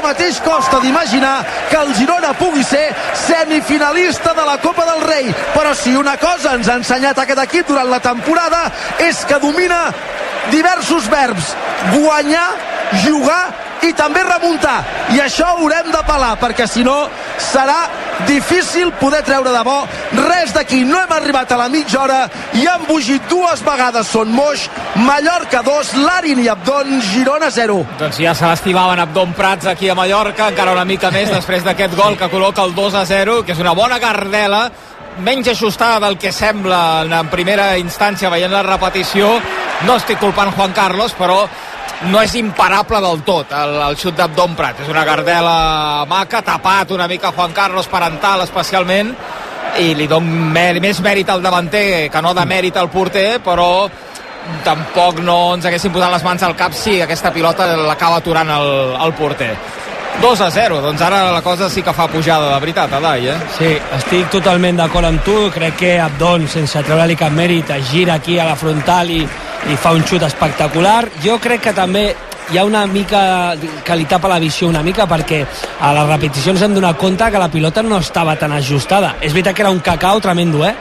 ara mateix costa d'imaginar que el Girona pugui ser semifinalista de la Copa del Rei. Però si una cosa ens ha ensenyat aquest equip durant la temporada és que domina diversos verbs. Guanyar, jugar i també remuntar. I això haurem de pelar, perquè si no serà difícil poder treure de bo res d'aquí. No hem arribat a la mitja hora i han bugit dues vegades Son Moix, Mallorca 2, Larin i Abdon, Girona 0. Doncs ja se l'estimaven Abdon Prats aquí a Mallorca, encara una mica més després d'aquest gol que col·loca el 2 a 0, que és una bona gardela menys ajustada del que sembla en primera instància veient la repetició no estic culpant Juan Carlos però no és imparable del tot el, el xut d'Abdon Prat, és una gardela maca, tapat una mica Juan Carlos parental especialment i li don més mèrit al davanter que no de mèrit al porter però tampoc no ens haguessin posat les mans al cap si aquesta pilota l'acaba aturant el, el porter. 2 a 0, doncs ara la cosa sí que fa pujada de veritat, Adai, eh? Sí, estic totalment d'acord amb tu, crec que Abdon, sense treure-li cap mèrit, es gira aquí a la frontal i, i fa un xut espectacular. Jo crec que també hi ha una mica que li tapa la visió una mica perquè a les repeticions hem donat compte que la pilota no estava tan ajustada és veritat que era un cacau tremendo eh?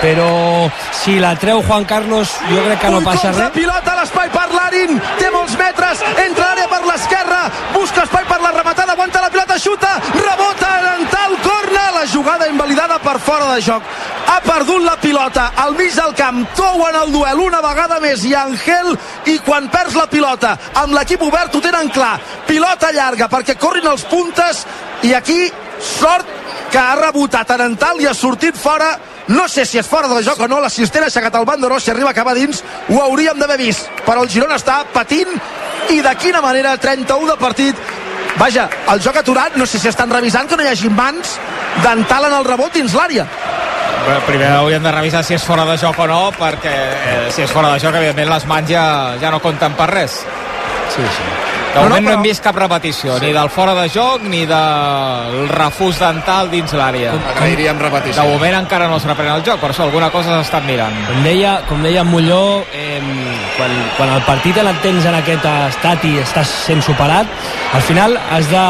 però si la treu Juan Carlos jo crec que no passa res pilota a l'espai per Larin té molts metres, entra l'àrea per l'esquerra busca espai per la rematada aguanta la pilota, xuta, rebota en tal corna, la jugada invalidada per fora de joc. Ha perdut la pilota. Al mig del camp, touen el duel una vegada més i Angel i quan perds la pilota amb l'equip obert ho tenen clar, pilota llarga perquè corrin els puntes i aquí sort que ha rebotat. Arental i ha sortit fora. No sé si és fora de joc o no, l'assistent ha aixecat el bandoló, si arriba a acabar dins ho hauríem d'haver vist, però el Girona està patint i de quina manera 31 de partit Vaja, el joc aturat, no sé si estan revisant que no hi hagi mans d'ental en el rebot dins l'àrea. Bé, primer hauríem de revisar si és fora de joc o no, perquè eh, si és fora de joc, evidentment les mans ja, ja no compten per res. Sí, sí. De moment no, no, però... no hem vist cap repetició, sí. ni del fora de joc ni del refús dental dins l'àrea. Agrairíem repetició. De moment encara no es reprèn el joc, per això alguna cosa s'estan mirant. Com deia, com deia Molló, eh, quan, quan el partit el tens en aquest estat i estàs sent superat, al final has de,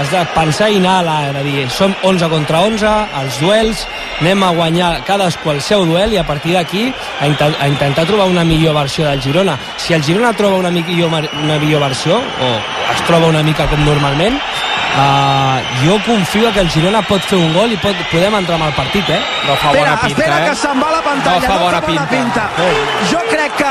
has de pensar i anar a la, de dir, som 11 contra 11, els duels, anem a guanyar cadascú el seu duel i a partir d'aquí a, a intentar trobar una millor versió del Girona. Si el Girona troba una millor, una millor versió, o es troba una mica com normalment, Uh, jo confio que el Girona pot fer un gol i pot, podem entrar amb el partit, eh? No fa espera, bona pinta, espera eh? que se'n va la pantalla. No fa bona, no fa bona pinta. pinta. Jo crec que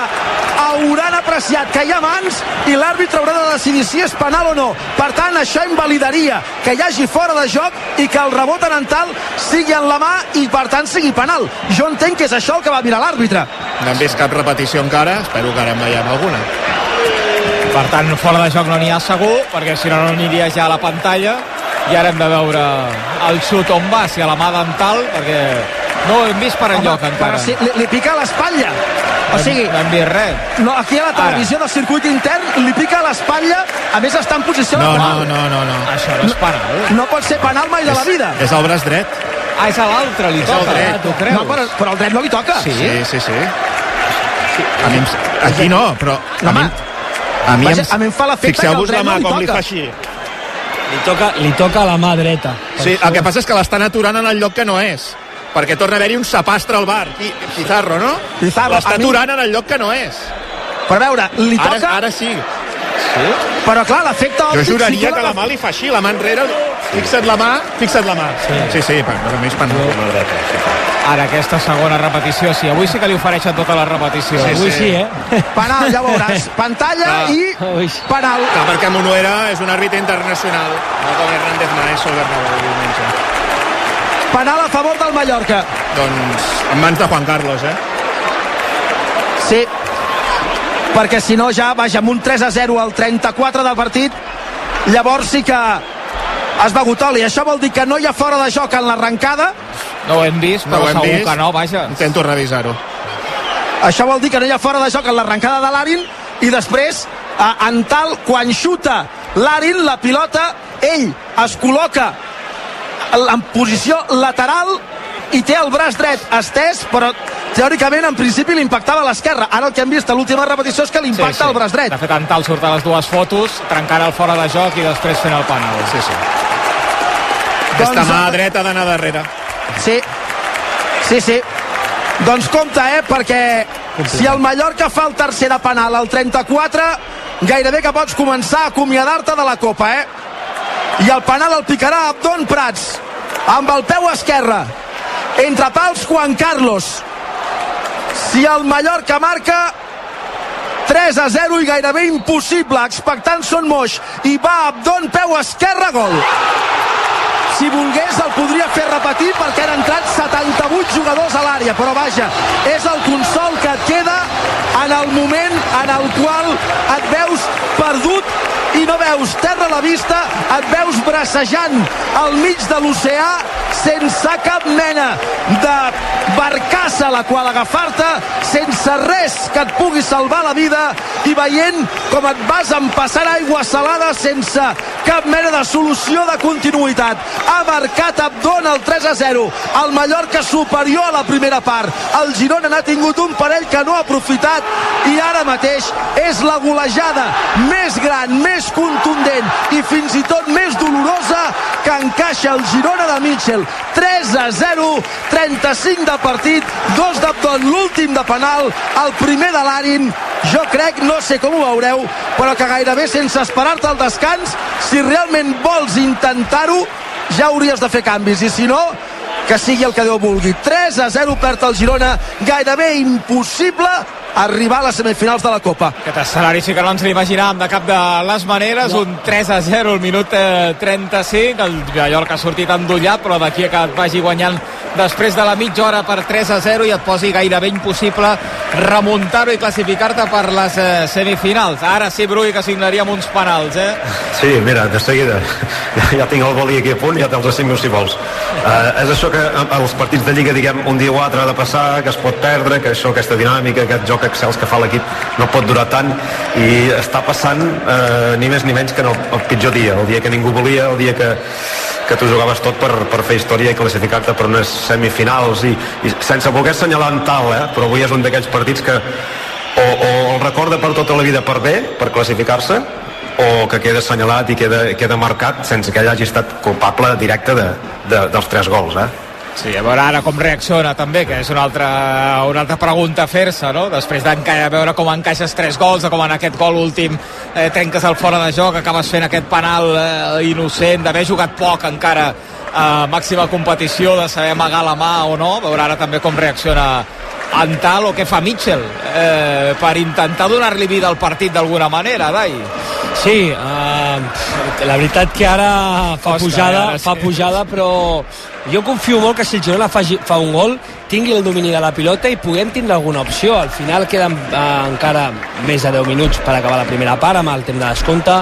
hauran apreciat que hi ha mans i l'àrbitre haurà de decidir si és penal o no. Per tant, això invalidaria que hi hagi fora de joc i que el rebot anental sigui en la mà i, per tant, sigui penal. Jo entenc que és això el que va mirar l'àrbitre. No hem vist cap repetició encara, espero que ara en veiem alguna. Per tant, fora de joc no n'hi ha segur, perquè si no, no aniria ja a la pantalla. I ara hem de veure el xut on va, si a la mà dental, perquè no ho hem vist per enlloc Home, encara. Però si, li, li pica l'espatlla. O sigui, no hem vist res. no, aquí a la televisió del circuit intern li pica l'espatlla, a més està en posició No, de no, penal. no, no, no. Això no és penal. No pot ser penal mai de la vida. És el braç dret. Ah, és a l'altre, li És el toca. dret. Ah, tu creus? No, però, però el dret no li toca. Sí. Sí, sí, sí. A mi. Aquí no, però... A mi, a mi, Vaja, em... a mi em fa l'efecte que el dret la mà no li com li toca. fa així. Li toca, li toca a la mà dreta. Sí, el que passa és que l'estan aturant en el lloc que no és. Perquè torna a haver-hi un sapastre al bar. Qui- Pizarro, no? Pizarro, L'està a mi- aturant en el lloc que no és. Però a veure, li Ara, toca, ara sí. però clar, l'efecte Jo juraria si tu que la mà li fa així, la mà enrere. Fixa't la mà, fixa't la mà. Sí, sí, per, per mi és penal. La mà dreta, sí. Ara aquesta segona repetició, sí. Avui sí que li ofereixen tota la repetició. Sí, Avui sí. sí, eh? Penal, ja veuràs. Pantalla Ah. i penal. Clar, perquè Monuera és un àrbitre internacional, no com Hernández Maeso Bernabéu diumenge. Penal a favor del Mallorca. Doncs en mans de Juan Carlos, eh? Sí, perquè si no ja, vaja, amb un 3 a 0 al 34 del partit, llavors sí que es va Gutoli. Això vol dir que no hi ha fora de joc en l'arrencada. No ho hem vist, No però ho hem segur vist. que no, vaja. Intento revisar-ho. Això vol dir que no hi ha fora de joc en l'arrencada de l'Arin i després, a, en tal, quan xuta l'Arin, la pilota, ell es col·loca en posició lateral i té el braç dret estès, però teòricament en principi li impactava a l'esquerra ara el que hem vist a l'última repetició és que li impacta sí, sí. al braç dret de fet Antal surt a les dues fotos trencant el fora de joc i després fent el penal sí, sí. Doncs... Aquesta mà dreta d'anar darrere sí, sí, sí doncs compte, eh, perquè si el Mallorca fa el tercer de penal al 34, gairebé que pots començar a acomiadar-te de la Copa, eh? I el penal el picarà Abdon Prats, amb el peu esquerre. Entre pals, Juan Carlos. Si el Mallorca marca, 3 a 0 i gairebé impossible, expectant Son Moix i va Abdon, peu esquerre, gol si volgués el podria fer repetir perquè han entrat 78 jugadors a l'àrea però vaja, és el consol que et queda en el moment en el qual et veus perdut i no veus terra a la vista et veus bracejant al mig de l'oceà sense cap mena de barcassa a la qual agafar-te sense res que et pugui salvar la vida i veient com et vas empassar aigua salada sense cap mena de solució de continuïtat. Ha marcat Abdon el 3 a 0. El Mallorca superior a la primera part. El Girona n'ha tingut un parell que no ha aprofitat i ara mateix és la golejada més gran, més contundent i fins i tot més dolorosa que encaixa el Girona de Mitchell. 3 a 0, 35 de partit, 2 d'Abdon, l'últim de penal, el primer de l'Arin, jo crec, no sé com ho veureu, però que gairebé sense esperar-te al descans, si realment vols intentar-ho, ja hauries de fer canvis, i si no, que sigui el que Déu vulgui. 3 a 0 perd el Girona, gairebé impossible arribar a les semifinals de la Copa. Aquest escenari sí que no ens l'imaginàvem de cap de les maneres, no. un 3 a 0 al minut 35, el Mallorca ha sortit endollat, però d'aquí que et vagi guanyant després de la mitja hora per 3 a 0 i et posi gairebé impossible remuntar-ho i classificar-te per les eh, semifinals. Ara sí, Brui, que signaríem uns penals, eh? Sí, mira, de seguida. Ja tinc el boli aquí a punt ja te'ls assigno si vols. Uh, és això que els partits de Lliga, diguem, un dia o altre ha de passar, que es pot perdre, que això, aquesta dinàmica, aquest joc excels que fa l'equip no pot durar tant i està passant uh, ni més ni menys que en el, el pitjor dia, el dia que ningú volia, el dia que, que tu jugaves tot per, per fer història i classificar-te per unes semifinals i, i sense voler assenyalar en tal, eh? però avui és un d'aquells partits que o, o el recorda per tota la vida per bé, per classificar-se, o que queda assenyalat i queda, queda marcat sense que ell hagi estat culpable directe de, de, dels tres gols, eh? Sí, a veure ara com reacciona també, que és una altra, una altra pregunta a fer-se, no? Després de veure com encaixes tres gols, o com en aquest gol últim eh, trenques el fora de joc, acabes fent aquest penal eh, innocent, d'haver jugat poc encara a màxima competició, de saber amagar la mà o no, a veure ara també com reacciona Antal o què fa Mitchell eh, per intentar donar-li vida al partit d'alguna manera, Dai. Sí, uh, la veritat que ara fa Costa, pujada, ara sí. fa pujada, però jo confio molt que si el Girona fa, fa un gol tingui el domini de la pilota i puguem tindre alguna opció. Al final queden eh, encara més de 10 minuts per acabar la primera part amb el temps de descompte.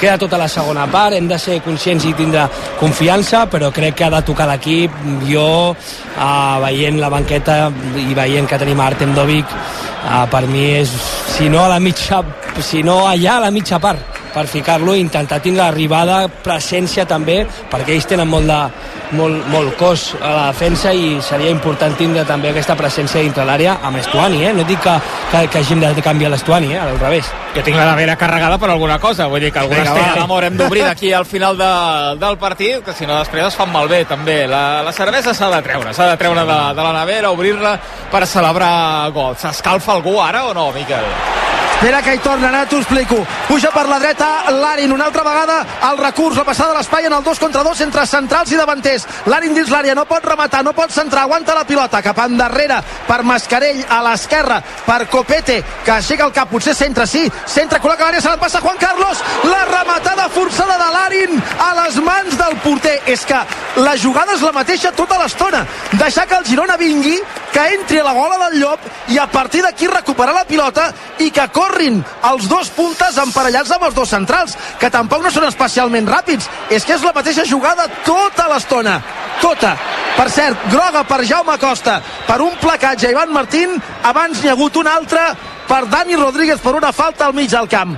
Queda tota la segona part, hem de ser conscients i tindre confiança, però crec que ha de tocar l'equip. Jo, eh, veient la banqueta i veient que tenim Artem Dovic, eh, per mi és, si no a la mitja, si no allà a la mitja part per ficar-lo i intentar tindre l'arribada, presència també, perquè ells tenen molt, de, molt, molt cos a la defensa i seria important tindre també aquesta presència dintre l'àrea amb Estuani, eh? No dic que, que, que hàgim de canviar l'Estuani, eh? Al revés. Jo tinc la nevera carregada per alguna cosa, vull dir que alguna estella d'amor hem d'obrir d'aquí al final de, del partit, que si no després es fan malbé també. La, la cervesa s'ha de treure, s'ha de treure de, de la nevera, obrir-la per celebrar gols. S'escalfa algú ara o no, Miquel? Espera que hi torna, ara t'ho explico. Puja per la dreta l'Arin, una altra vegada el recurs, la passada de l'espai en el 2 contra 2 entre centrals i davanters. L'Arin dins l'àrea, no pot rematar, no pot centrar, aguanta la pilota, cap endarrere per Mascarell, a l'esquerra per Copete, que aixeca el cap, potser centra, sí, centra, col·loca l'àrea, se la passa Juan Carlos, la rematada forçada de l'Arin a les mans del porter. És que la jugada és la mateixa tota l'estona. Deixar que el Girona vingui, que entri a la gola del Llop i a partir d'aquí recuperar la pilota i que corrin els dos puntes emparellats amb els dos centrals, que tampoc no són especialment ràpids. És que és la mateixa jugada tota l'estona. Tota. Per cert, groga per Jaume Costa per un placatge a Ivan Martín. Abans n'hi ha hagut un altre per Dani Rodríguez per una falta al mig del camp.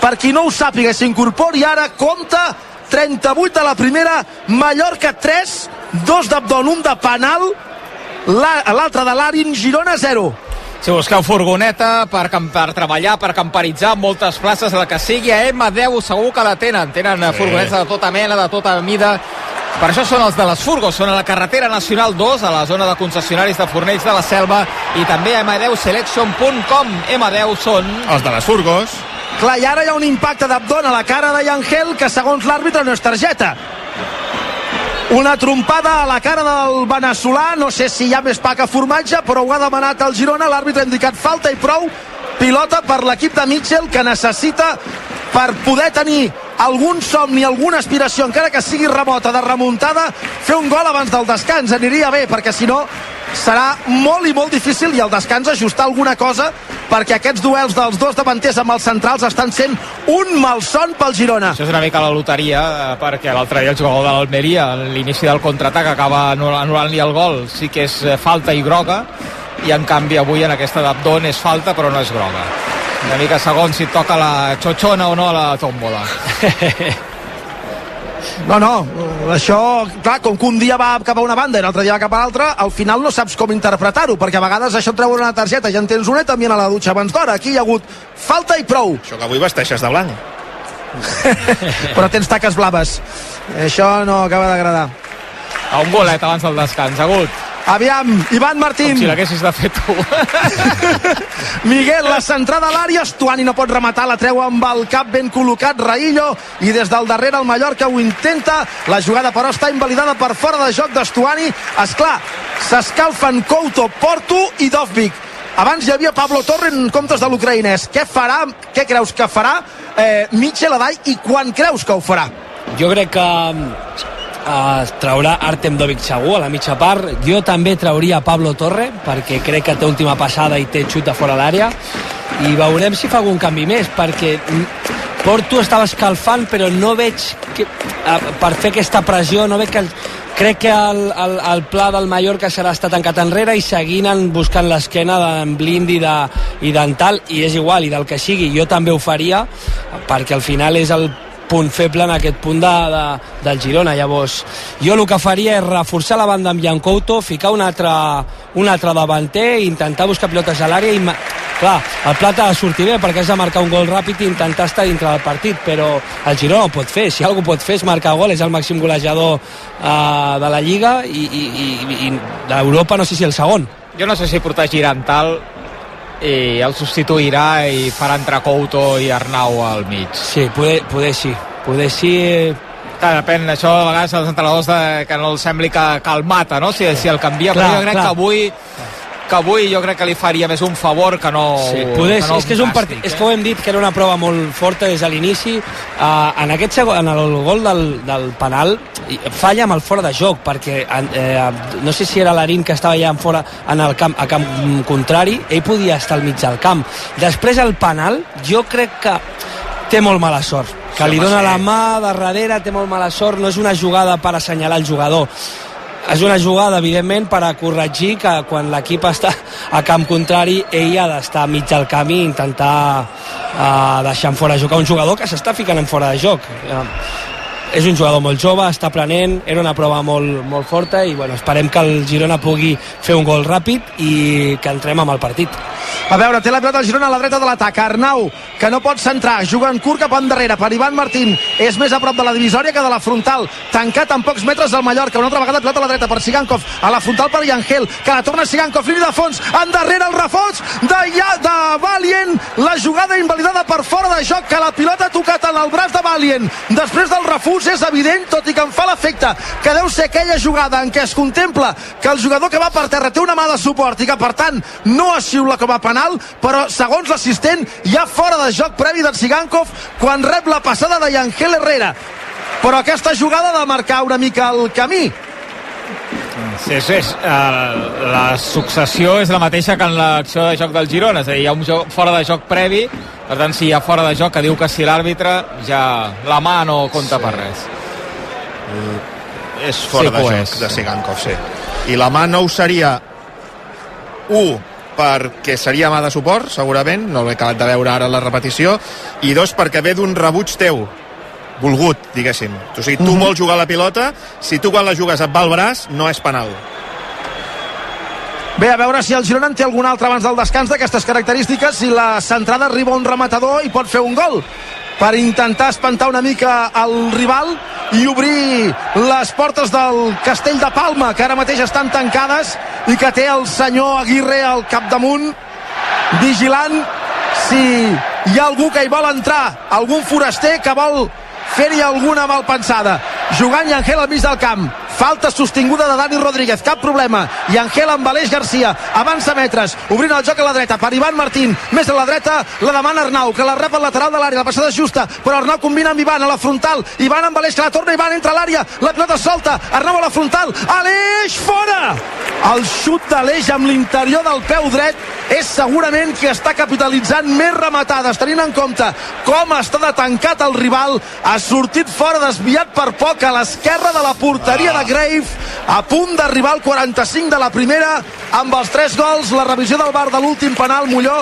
Per qui no ho sàpiga, s'incorpori ara, compta 38 de la primera, Mallorca 3, dos d'Abdon, un de penal, l'altre de l'Arin, Girona 0. Si busqueu furgoneta per, per treballar, per camperitzar, moltes places, la que sigui, a M10 segur que la tenen. Tenen sí. furgonetes de tota mena, de tota mida. Per això són els de les Furgos, són a la carretera nacional 2, a la zona de concessionaris de Fornells de la Selva, i també a m10selection.com. M10 són... Els de les Furgos. Clar, i ara hi ha un impacte d'abdon a la cara de Yangel que segons l'àrbitre no és targeta. Una trompada a la cara del veneçolà, no sé si hi ha més pa que formatge, però ho ha demanat el Girona, l'àrbitre ha indicat falta i prou, pilota per l'equip de Mitchell que necessita per poder tenir algun somni, alguna aspiració, encara que sigui remota, de remuntada, fer un gol abans del descans. Aniria bé, perquè si no serà molt i molt difícil i al descans ajustar alguna cosa perquè aquests duels dels dos davanters amb els centrals estan sent un malson pel Girona. Això és una mica la loteria eh, perquè l'altre dia el jugador de l'Almeria a l'inici del contraatac acaba anul·lant-li el gol. Sí que és eh, falta i groga i en canvi avui en aquesta d'Abdon és falta però no és groga. Una mica segons si toca la xoxona o no a la tòmbola No, no, això, clar, com que un dia va cap a una banda i l'altre dia va cap a l'altra, al final no saps com interpretar-ho, perquè a vegades això et treuen una targeta, ja en tens una i també a la dutxa abans d'hora. Aquí hi ha hagut falta i prou. Això que avui vesteixes de blanc. Però tens taques blaves. Això no acaba d'agradar. A un golet abans del descans, agut. Aviam, Ivan Martín. Com si l'haguessis de fer tu. Miguel, la centrada a l'àrea, Estuani no pot rematar, la treu amb el cap ben col·locat, Raillo, i des del darrere el Mallorca ho intenta, la jugada però està invalidada per fora de joc d'Estuani, és clar, s'escalfen Couto, Porto i Dovvik. Abans hi havia Pablo Torre en comptes de l'ucraïnès. Què farà? Què creus que farà eh, Mitchell Adai i quan creus que ho farà? Jo crec que eh, traurà Artem Dovic segur a la mitja part. Jo també trauria Pablo Torre perquè crec que té última passada i té xut de fora l'àrea. I veurem si fa algun canvi més perquè Porto estava escalfant però no veig que, per fer aquesta pressió no veig que el, crec que el, el, el pla del Mallorca serà estar tancat enrere i seguint buscant l'esquena d'en Blind i d'en i és igual, i del que sigui jo també ho faria perquè al final és el punt feble en aquest punt de, de, del Girona. Llavors, jo el que faria és reforçar la banda amb Couto, ficar un altre, un altre davanter, intentar buscar pilotes a l'àrea i clar, el Plata ha de sortir bé perquè has de marcar un gol ràpid i intentar estar dintre del partit, però el Girona ho pot fer, si algú pot fer és marcar gol, és el màxim golejador uh, de la Lliga i, i, i, i d'Europa no sé si el segon. Jo no sé si portar Girantal i el substituirà i farà entrar Couto i Arnau al mig. Sí, poder, poder sí. Poder sí Clar, depèn, això a vegades els entrenadors de, que no els sembli que, que el mata, no? Si, si el canvia, clar, però jo crec clar. que avui que avui jo crec que li faria més un favor que no... Sí, poder, que no és que és un partit, eh? és que ho hem dit que era una prova molt forta des de l'inici. Uh, en aquest segon, en el gol del, del penal falla amb el fora de joc perquè eh, no sé si era l'Arín que estava ja en fora en el camp, a camp contrari ell podia estar al mig del camp. Després el penal jo crec que té molt mala sort. Que li dona la mà de darrere té molt mala sort, no és una jugada per assenyalar el jugador és una jugada, evidentment, per a corregir que quan l'equip està a camp contrari, ell ha d'estar mig del camí i intentar uh, deixar en fora de joc un jugador que s'està ficant en fora de joc. Uh, és un jugador molt jove, està prenent, era una prova molt, molt forta i bueno, esperem que el Girona pugui fer un gol ràpid i que entrem amb el partit. A veure, té la pilota el Girona a la dreta de l'atac. Arnau, que no pot centrar, juga en curt cap endarrere per Ivan Martín. És més a prop de la divisòria que de la frontal. Tancat en pocs metres del Mallorca. Una altra vegada pilota a la dreta per Sigankov. A la frontal per Yangel, que la torna Sigankov. Línia de fons, endarrere el refons de, ja, de Valient. La jugada invalidada per fora de joc, que la pilota ha tocat en el braç de Valient. Després del refús és evident, tot i que em fa l'efecte que deu ser aquella jugada en què es contempla que el jugador que va per terra té una mà de suport i que per tant no es xiula com a penal, però segons l'assistent hi ha fora de joc previ d'en Sigankov quan rep la passada de Yangel Herrera però aquesta jugada ha de marcar una mica el camí Sí, sí, és, uh, la successió és la mateixa que en l'acció de joc del Girona, és a dir, hi ha un joc, fora de joc previ, per tant, si hi ha fora de joc que diu que si l'àrbitre, ja la mà no compta sí. per res. Uh, és fora sí, de joc és. de Sigankov, sí. I la mà no ho seria 1 perquè seria mà de suport, segurament, no l'he acabat de veure ara la repetició, i dos, perquè ve d'un rebuig teu, volgut, diguéssim. O sigui, tu mm -hmm. vols jugar la pilota, si tu quan la jugues et va al braç, no és penal. Bé, a veure si el Girona en té algun altre abans del descans d'aquestes característiques, si la centrada arriba un rematador i pot fer un gol per intentar espantar una mica el rival i obrir les portes del Castell de Palma, que ara mateix estan tancades i que té el senyor Aguirre al capdamunt vigilant si hi ha algú que hi vol entrar, algun foraster que vol fer-hi alguna malpensada. Jugant Angel al mig del camp. Falta sostinguda de Dani Rodríguez, cap problema. I Angel amb Aleix Garcia, avança metres, obrint el joc a la dreta per Ivan Martín. Més a la dreta la demana Arnau, que la rep al lateral de l'àrea, la passada justa, però Arnau combina amb Ivan a la frontal. Ivan amb Aleix, que la torna Ivan, entra a l'àrea, la pilota solta, Arnau a la frontal, Aleix fora! El xut d'Aleix amb l'interior del peu dret és segurament qui està capitalitzant més rematades, tenint en compte com està de tancat el rival, ha sortit fora desviat per poc a l'esquerra de la porteria de Grave a punt d'arribar al 45 de la primera amb els tres gols, la revisió del bar de l'últim penal, Molló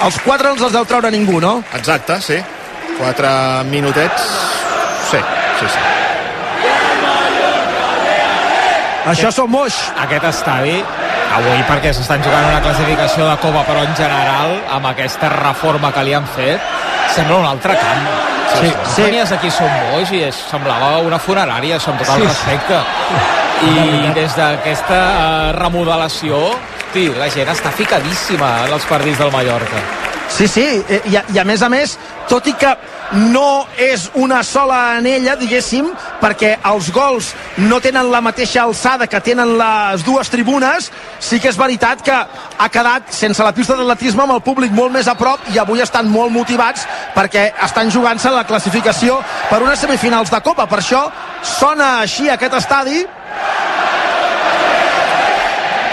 els quatre no els els deu treure ningú, no? Exacte, sí. Quatre minutets. Sí, sí, sí. Això són moix. Aquest estadi, avui perquè s'estan jugant una classificació de Copa, però en general, amb aquesta reforma que li han fet, sembla un altre camp. Sí, sí. Venies aquí som boix i es semblava una funerària, amb tot el Sí. respecte. I des d'aquesta eh, remodelació, hosti, la gent està ficadíssima en els partits del Mallorca. Sí, sí, eh, i a, i a més a més, tot i que no és una sola anella, diguéssim, perquè els gols no tenen la mateixa alçada que tenen les dues tribunes, sí que és veritat que ha quedat sense la pista d'atletisme amb el públic molt més a prop i avui estan molt motivats perquè estan jugant-se la classificació per unes semifinals de Copa. Per això sona així aquest estadi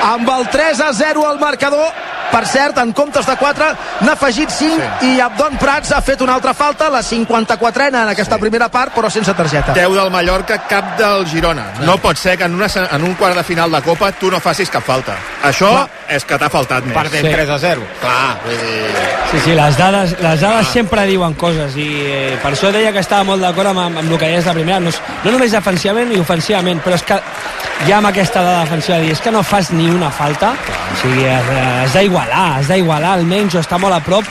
amb el 3 a 0 al marcador per cert, en comptes de 4 n'ha afegit 5 sí. i Abdon Prats ha fet una altra falta, la 54a en aquesta sí. primera part, però sense targeta 10 del Mallorca, cap del Girona. No pot ser que en, una, en un quart de final de Copa tu no facis cap falta. Això Clar. És que t'ha faltat més. Perdem Sí. 3 a 0. Clar, vull dir... Sí, sí, les dades, les dades sempre diuen coses i eh, per això deia que estava molt d'acord amb, amb, amb el que deies de primera, no, és- no només defensivament i ofensivament, però és que ja amb aquesta dada defensiva de dir, és que no fas ni una falta, o sigui, has, has d'igualar, has d'igualar almenys o estar molt a prop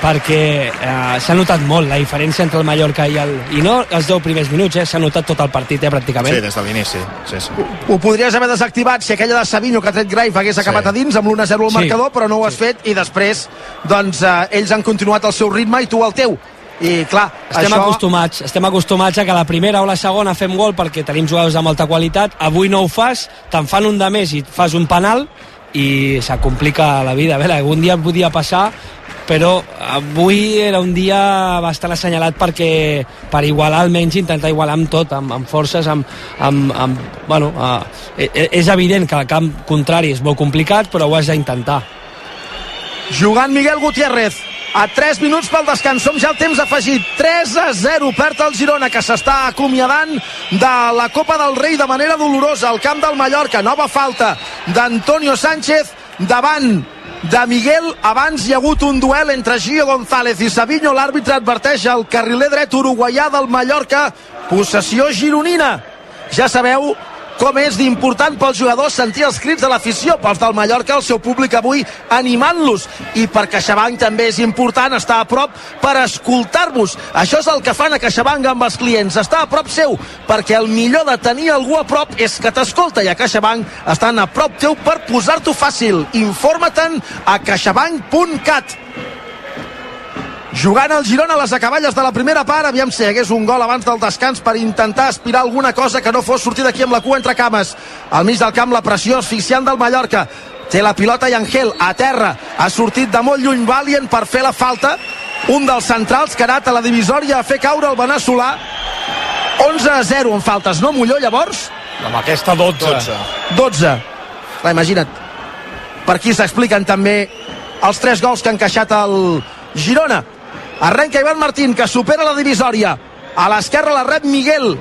perquè eh, s'ha notat molt la diferència entre el Mallorca i el... I no els 10 primers minuts, eh, s'ha notat tot el partit, eh, pràcticament. Sí, des de l'inici. Sí, sí. ho podries haver desactivat si aquella de Savinho que ha tret Graif hagués acabat Sí. a dins amb l'1-0 al Sí. marcador, però no ho has fet i després doncs eh, ells han continuat el seu ritme i tu el teu i clar, Estem això... acostumats, estem acostumats a que la primera o la segona fem gol perquè tenim jugadors de molta qualitat. Avui no ho fas, te'n fan un de més i fas un penal i se complica la vida. A veure, algun dia podia passar, però avui era un dia bastant assenyalat perquè per igualar almenys intentar igualar amb tot, amb, amb forces amb, amb, amb, bueno, uh, és evident que el camp contrari és molt complicat però ho has d'intentar. Jugant Miguel Gutiérrez a 3 minuts pel descans, som ja al temps afegit. 3 a 0, perd el Girona que s'està acomiadant de la Copa del Rei de manera dolorosa al camp del Mallorca, nova falta d'Antonio Sánchez davant de Miguel, abans hi ha hagut un duel entre Gio González i Savinho, l'àrbitre adverteix el carriler dret uruguaià del Mallorca, possessió gironina. Ja sabeu com és d'important pels jugadors sentir els crits de l'afició, pels del Mallorca, el seu públic avui animant-los. I per CaixaBank també és important estar a prop per escoltar-vos. Això és el que fan a CaixaBank amb els clients, estar a prop seu, perquè el millor de tenir algú a prop és que t'escolta i a CaixaBank estan a prop teu per posar-t'ho fàcil. Informa-te'n a caixabank.cat jugant el Girona a les acaballes de la primera part aviam si hagués un gol abans del descans per intentar aspirar alguna cosa que no fos sortir d'aquí amb la cua entre cames. Al mig del camp la pressió asfixiant del Mallorca. Té la pilota i Angel a terra. Ha sortit de molt lluny Valient per fer la falta. Un dels centrals que ha anat a la divisòria a fer caure el Benasolà 11 a 0 en faltes, no Molló llavors? Amb aquesta 12. 12. 12 Clar, imagina't. Per aquí s'expliquen també els tres gols que ha encaixat el Girona arrenca Ivan Martín que supera la divisòria. A l'esquerra la rep Miguel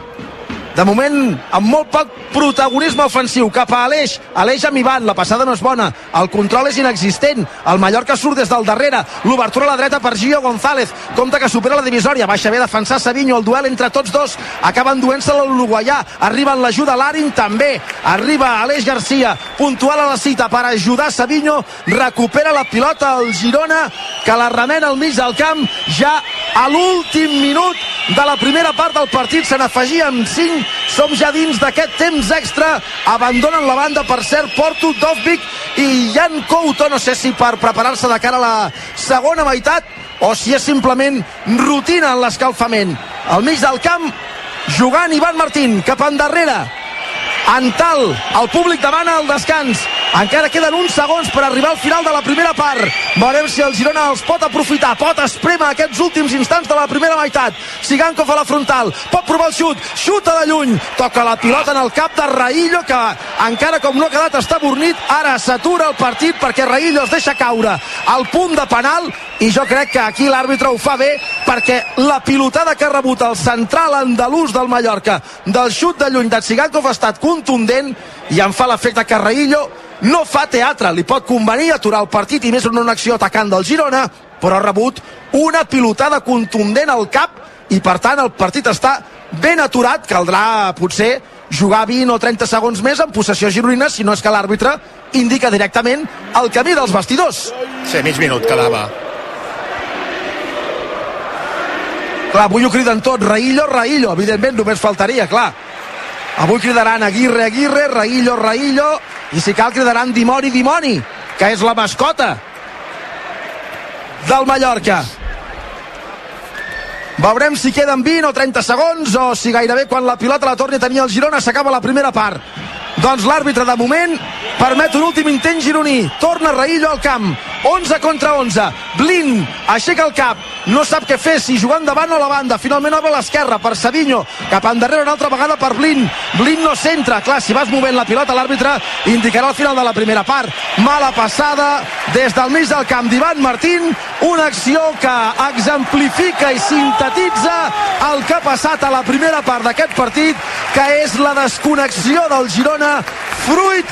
de moment amb molt poc protagonisme ofensiu cap a Aleix, Aleix amb Ivan la passada no és bona, el control és inexistent. El Mallorca surt des del darrere. L'obertura a la dreta per Gio González. Compte que supera la divisòria, baixa bé defensar Savinho. El duel entre tots dos, acaben duent-se l'Uruguaià, arriba en l'ajuda Larin també, arriba Aleix Garcia puntual a la cita per ajudar Savinho. Recupera la pilota el Girona que la remena al mig del camp. Ja a l'últim minut de la primera part del partit se n'afegien 5 som ja dins d'aquest temps extra. Abandonen la banda per cert Porto, Dovvik i Jan Couto. No sé si per preparar-se de cara a la segona meitat o si és simplement rutina en l'escalfament. Al mig del camp jugant Ivan Martín cap endarrere. Antal, el públic demana el descans encara queden uns segons per arribar al final de la primera part. Veurem si el Girona els pot aprofitar pot esprema aquests últims instants de la primera meitat. Sigankov a la frontal pot provar el xut, xuta de lluny. Toca la pilota en el cap de Raillo que encara com no ha quedat està bornit ara s'atura el partit perquè Raillo es deixa caure al punt de penal. I jo crec que aquí l'àrbitre ho fa bé perquè la pilotada que ha rebut el central andalús del Mallorca del xut de lluny de Sigankov ha estat contundent i em fa l'efecte que Raillo no fa teatre, li pot convenir aturar el partit i més en una acció atacant del Girona però ha rebut una pilotada contundent al cap i per tant el partit està ben aturat. Caldrà potser jugar 20 o 30 segons més en possessió gironina si no és que l'àrbitre indica directament el camí dels vestidors. Sí, mig minut quedava. Clar, avui ho criden tot, Raillo, Raillo evidentment només faltaria, clar avui cridaran Aguirre, Aguirre, Raillo, Raillo i si cal cridaran Dimoni, Dimoni que és la mascota del Mallorca. Veurem si queden 20 o 30 segons o si gairebé quan la pilota la torni a tenir el Girona s'acaba la primera part doncs l'àrbitre de moment permet un últim intent gironí. Torna Raillo al camp. 11 contra 11 Blin aixeca el cap. No sap què fer, si jugant davant o a la banda. Finalment obre l'esquerra per Savinho cap endarrere una altra vegada per Blin. Blin no centra, clar, si vas movent la pilota l'àrbitre indicarà al final de la primera part. Mala passada des del mig del camp d'Ivan Martín. Una acció que exemplifica i sintetitza el que ha passat a la primera part d'aquest partit que és la desconnexió del Girona fruit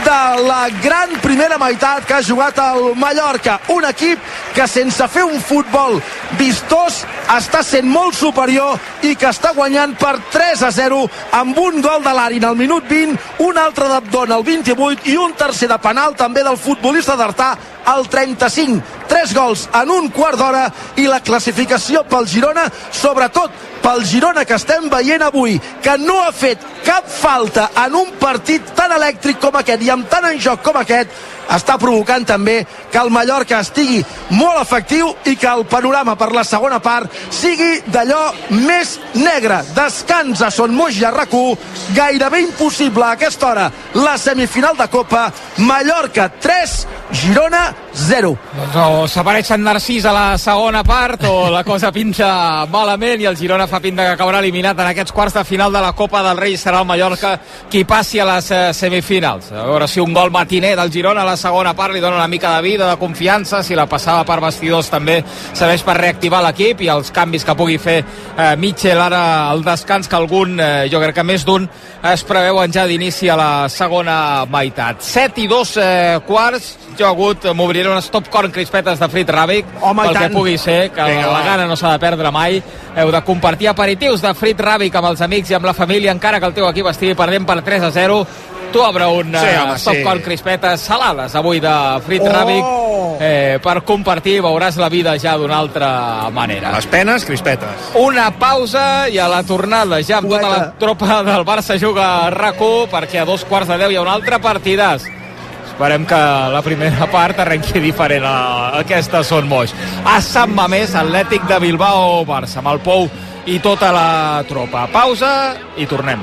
de la gran primera meitat que ha jugat el Mallorca. Un equip que sense fer un futbol vistós està sent molt superior i que està guanyant per 3 a 0 amb un gol de l'Arin al minut 20 un altre d'Abdon al 28 i un tercer de penal també del futbolista d'Artà al 35 3 gols en un quart d'hora i la classificació pel Girona sobretot pel Girona que estem veient avui que no ha fet cap falta en un partit tan elèctric com aquest i amb tant en joc com aquest està provocant també que el Mallorca estigui molt efectiu i que el panorama per la segona part sigui d'allò més negre. Descans a Son Moix i a rac gairebé impossible a aquesta hora la semifinal de Copa. Mallorca 3, Girona 0. Doncs o s'apareix Sant Narcís a la segona part o la cosa pinta malament i el Girona fa pinta que acabarà eliminat en aquests quarts de final de la Copa del Rei serà el Mallorca qui passi a les eh, semifinals. A veure si un gol matiner del Girona a la segona part li dona una mica de vida, de confiança, si la passada per vestidors també serveix per reactivar l'equip i els canvis que pugui fer eh, Mitchell ara al descans que algun, eh, jo crec que més d'un es preveuen ja d'inici a la segona meitat. 7 i 2 eh, quarts, jo ha hagut, m'obriré unes top corn crispetes de frit ràbic, Home, pel que pugui ser, que Vinga, la va. gana no s'ha de perdre mai. Heu de compartir aperitius de frit ràbic amb els amics i amb la família, encara que el teu equip estigui perdent per 3 a 0. Tu obre un Sí, eh, home, top sí. corn crispetes salades avui de frit Oh! ràbic eh, per compartir, veuràs la vida ja d'una altra manera. les penes, crispetes Una pausa i a la tornada ja amb tota la tropa del Barça juga a rac perquè a dos quarts de deu hi ha un altre partidàs. Esperem que la primera part arrenqui diferent a aquesta Son Moix. A Sant Mamés, Atlètic de Bilbao, Barça, amb el Pou i tota la tropa. Pausa i tornem.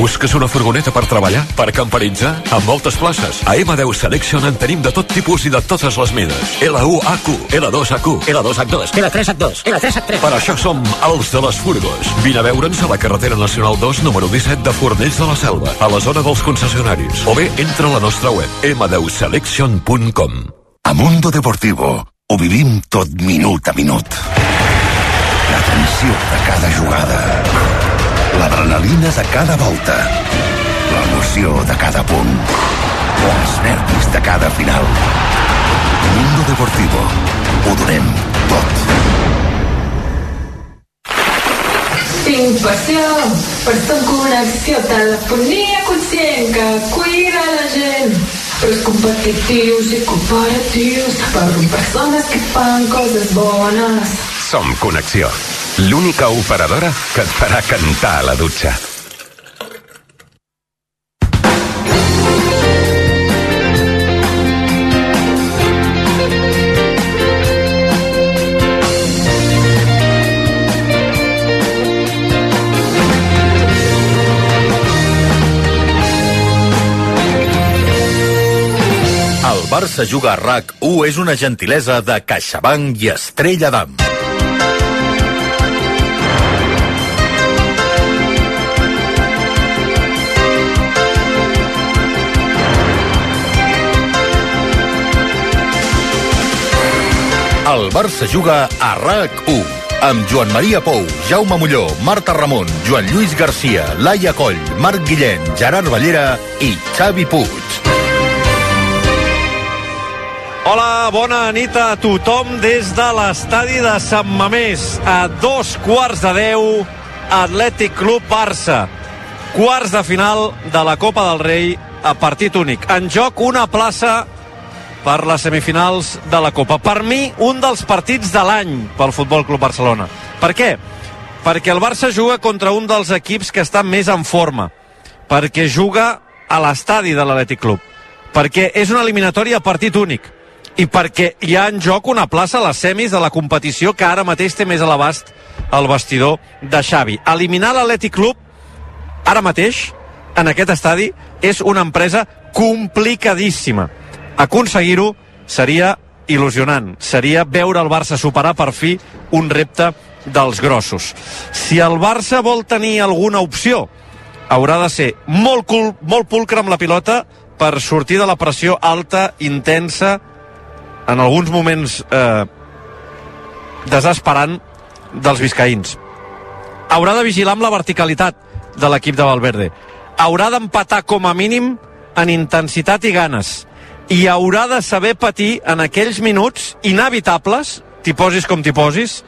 Busques una furgoneta per treballar? Per camperitzar? Amb moltes places. A M10 Selection en tenim de tot tipus i de totes les mides. L1AQ, L2AQ, L2H2, L3H2, L3H3. Per això som els de les furgos. Vine a veure'ns a la carretera nacional 2, número 17 de Fornells de la Selva, a la zona dels concessionaris. O bé, entra a la nostra web, m10selection.com. A Mundo Deportivo ho vivim tot minut a minut. La tensió de cada jugada l'adrenalina de cada volta, l'emoció de cada punt, els nervis de cada final. Mundo Deportivo. Ho donem tot. Tinc passió per en connexió, telefonia conscient que cuida la gent. Pres competitius i cooperatius per persones que fan coses bones. Som Connexió, l'única operadora que et farà cantar a la dutxa. Barça juga a RAC1 és una gentilesa de CaixaBank i Estrella d'Am. El Barça juga a RAC1 amb Joan Maria Pou, Jaume Molló, Marta Ramon, Joan Lluís Garcia, Laia Coll, Marc Guillén, Gerard Ballera i Xavi Puig. Hola, bona nit a tothom des de l'estadi de Sant Mamés. A dos quarts de deu, Atlètic Club Barça. Quarts de final de la Copa del Rei a partit únic. En joc una plaça per les semifinals de la Copa. Per mi, un dels partits de l'any pel Futbol Club Barcelona. Per què? Perquè el Barça juga contra un dels equips que està més en forma. Perquè juga a l'estadi de l'Atlètic Club. Perquè és una eliminatòria a partit únic i perquè hi ha en joc una plaça a les semis de la competició que ara mateix té més a l'abast el vestidor de Xavi. Eliminar l'Atlètic Club ara mateix en aquest estadi és una empresa complicadíssima. Aconseguir-ho seria il·lusionant. Seria veure el Barça superar per fi un repte dels grossos. Si el Barça vol tenir alguna opció, haurà de ser molt, cul, molt pulcre amb la pilota per sortir de la pressió alta, intensa, en alguns moments eh, desesperant dels biscaïns. Haurà de vigilar amb la verticalitat de l'equip de Valverde. Haurà d'empatar com a mínim en intensitat i ganes. I haurà de saber patir en aquells minuts inevitables, t'hi posis com t'hi posis,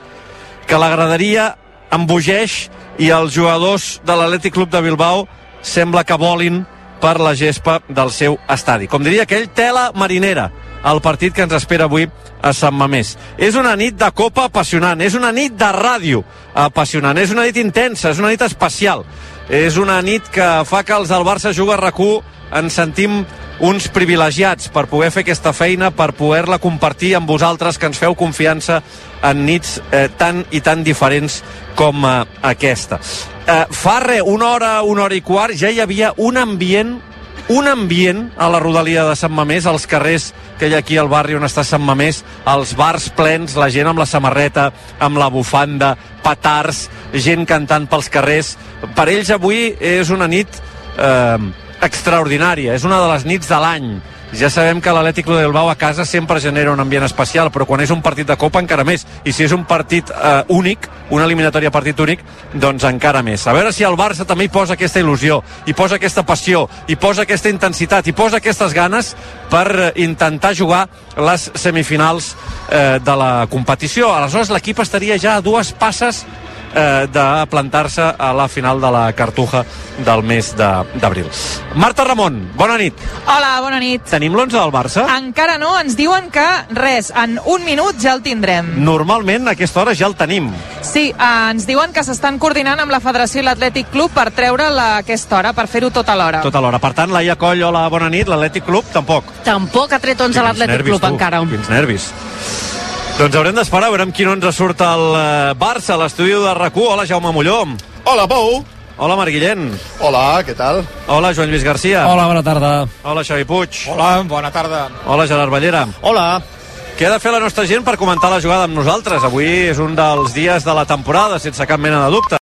que l'agradaria embogeix i els jugadors de l'Atlètic Club de Bilbao sembla que volin per la gespa del seu estadi. Com diria aquell, tela marinera el partit que ens espera avui a Sant Mamés. És una nit de copa apassionant, és una nit de ràdio apassionant, és una nit intensa, és una nit especial. És una nit que fa que els del Barça juga rac ens sentim uns privilegiats per poder fer aquesta feina, per poder-la compartir amb vosaltres, que ens feu confiança en nits eh, tan i tan diferents com eh, aquesta. Eh, fa re, una hora, una hora i quart, ja hi havia un ambient un ambient a la rodalia de Sant Mamés, als carrers que hi ha aquí al barri on està Sant Mamés, els bars plens, la gent amb la samarreta, amb la bufanda, petards, gent cantant pels carrers. Per ells avui és una nit eh, extraordinària, és una de les nits de l'any ja sabem que l'Atlètic de Bilbao a casa sempre genera un ambient especial, però quan és un partit de Copa encara més. I si és un partit eh, únic, una eliminatòria partit únic, doncs encara més. A veure si el Barça també hi posa aquesta il·lusió, hi posa aquesta passió, hi posa aquesta intensitat, hi posa aquestes ganes per eh, intentar jugar les semifinals eh, de la competició. Aleshores l'equip estaria ja a dues passes eh, de plantar-se a la final de la Cartuja del mes de- d'abril. Marta Ramon, bona nit. Hola, bona nit. Tenim l'11 del Barça? Encara no, ens diuen que res, en un minut ja el tindrem. Normalment a aquesta hora ja el tenim. Sí, eh, ens diuen que s'estan coordinant amb la Federació i l'Atlètic Club per treure'l a aquesta hora, per fer-ho tot alhora. Tota l'hora. Per tant, Laia Coll, hola, bona nit. L'Atlètic Club, tampoc. Tampoc ha tret 11 a l'Atlètic Club tu. encara. Quins nervis. Doncs haurem d'esperar, veurem quin 11 surt al eh, Barça, a l'estudi de rac Hola, Jaume Molló. Hola, Pou. Hola, Marc Guillén. Hola, què tal? Hola, Joan Lluís Garcia. Hola, bona tarda. Hola, Xavi Puig. Hola, bona tarda. Hola, Gerard Ballera. Hola. Què ha de fer la nostra gent per comentar la jugada amb nosaltres? Avui és un dels dies de la temporada, sense cap mena de dubte.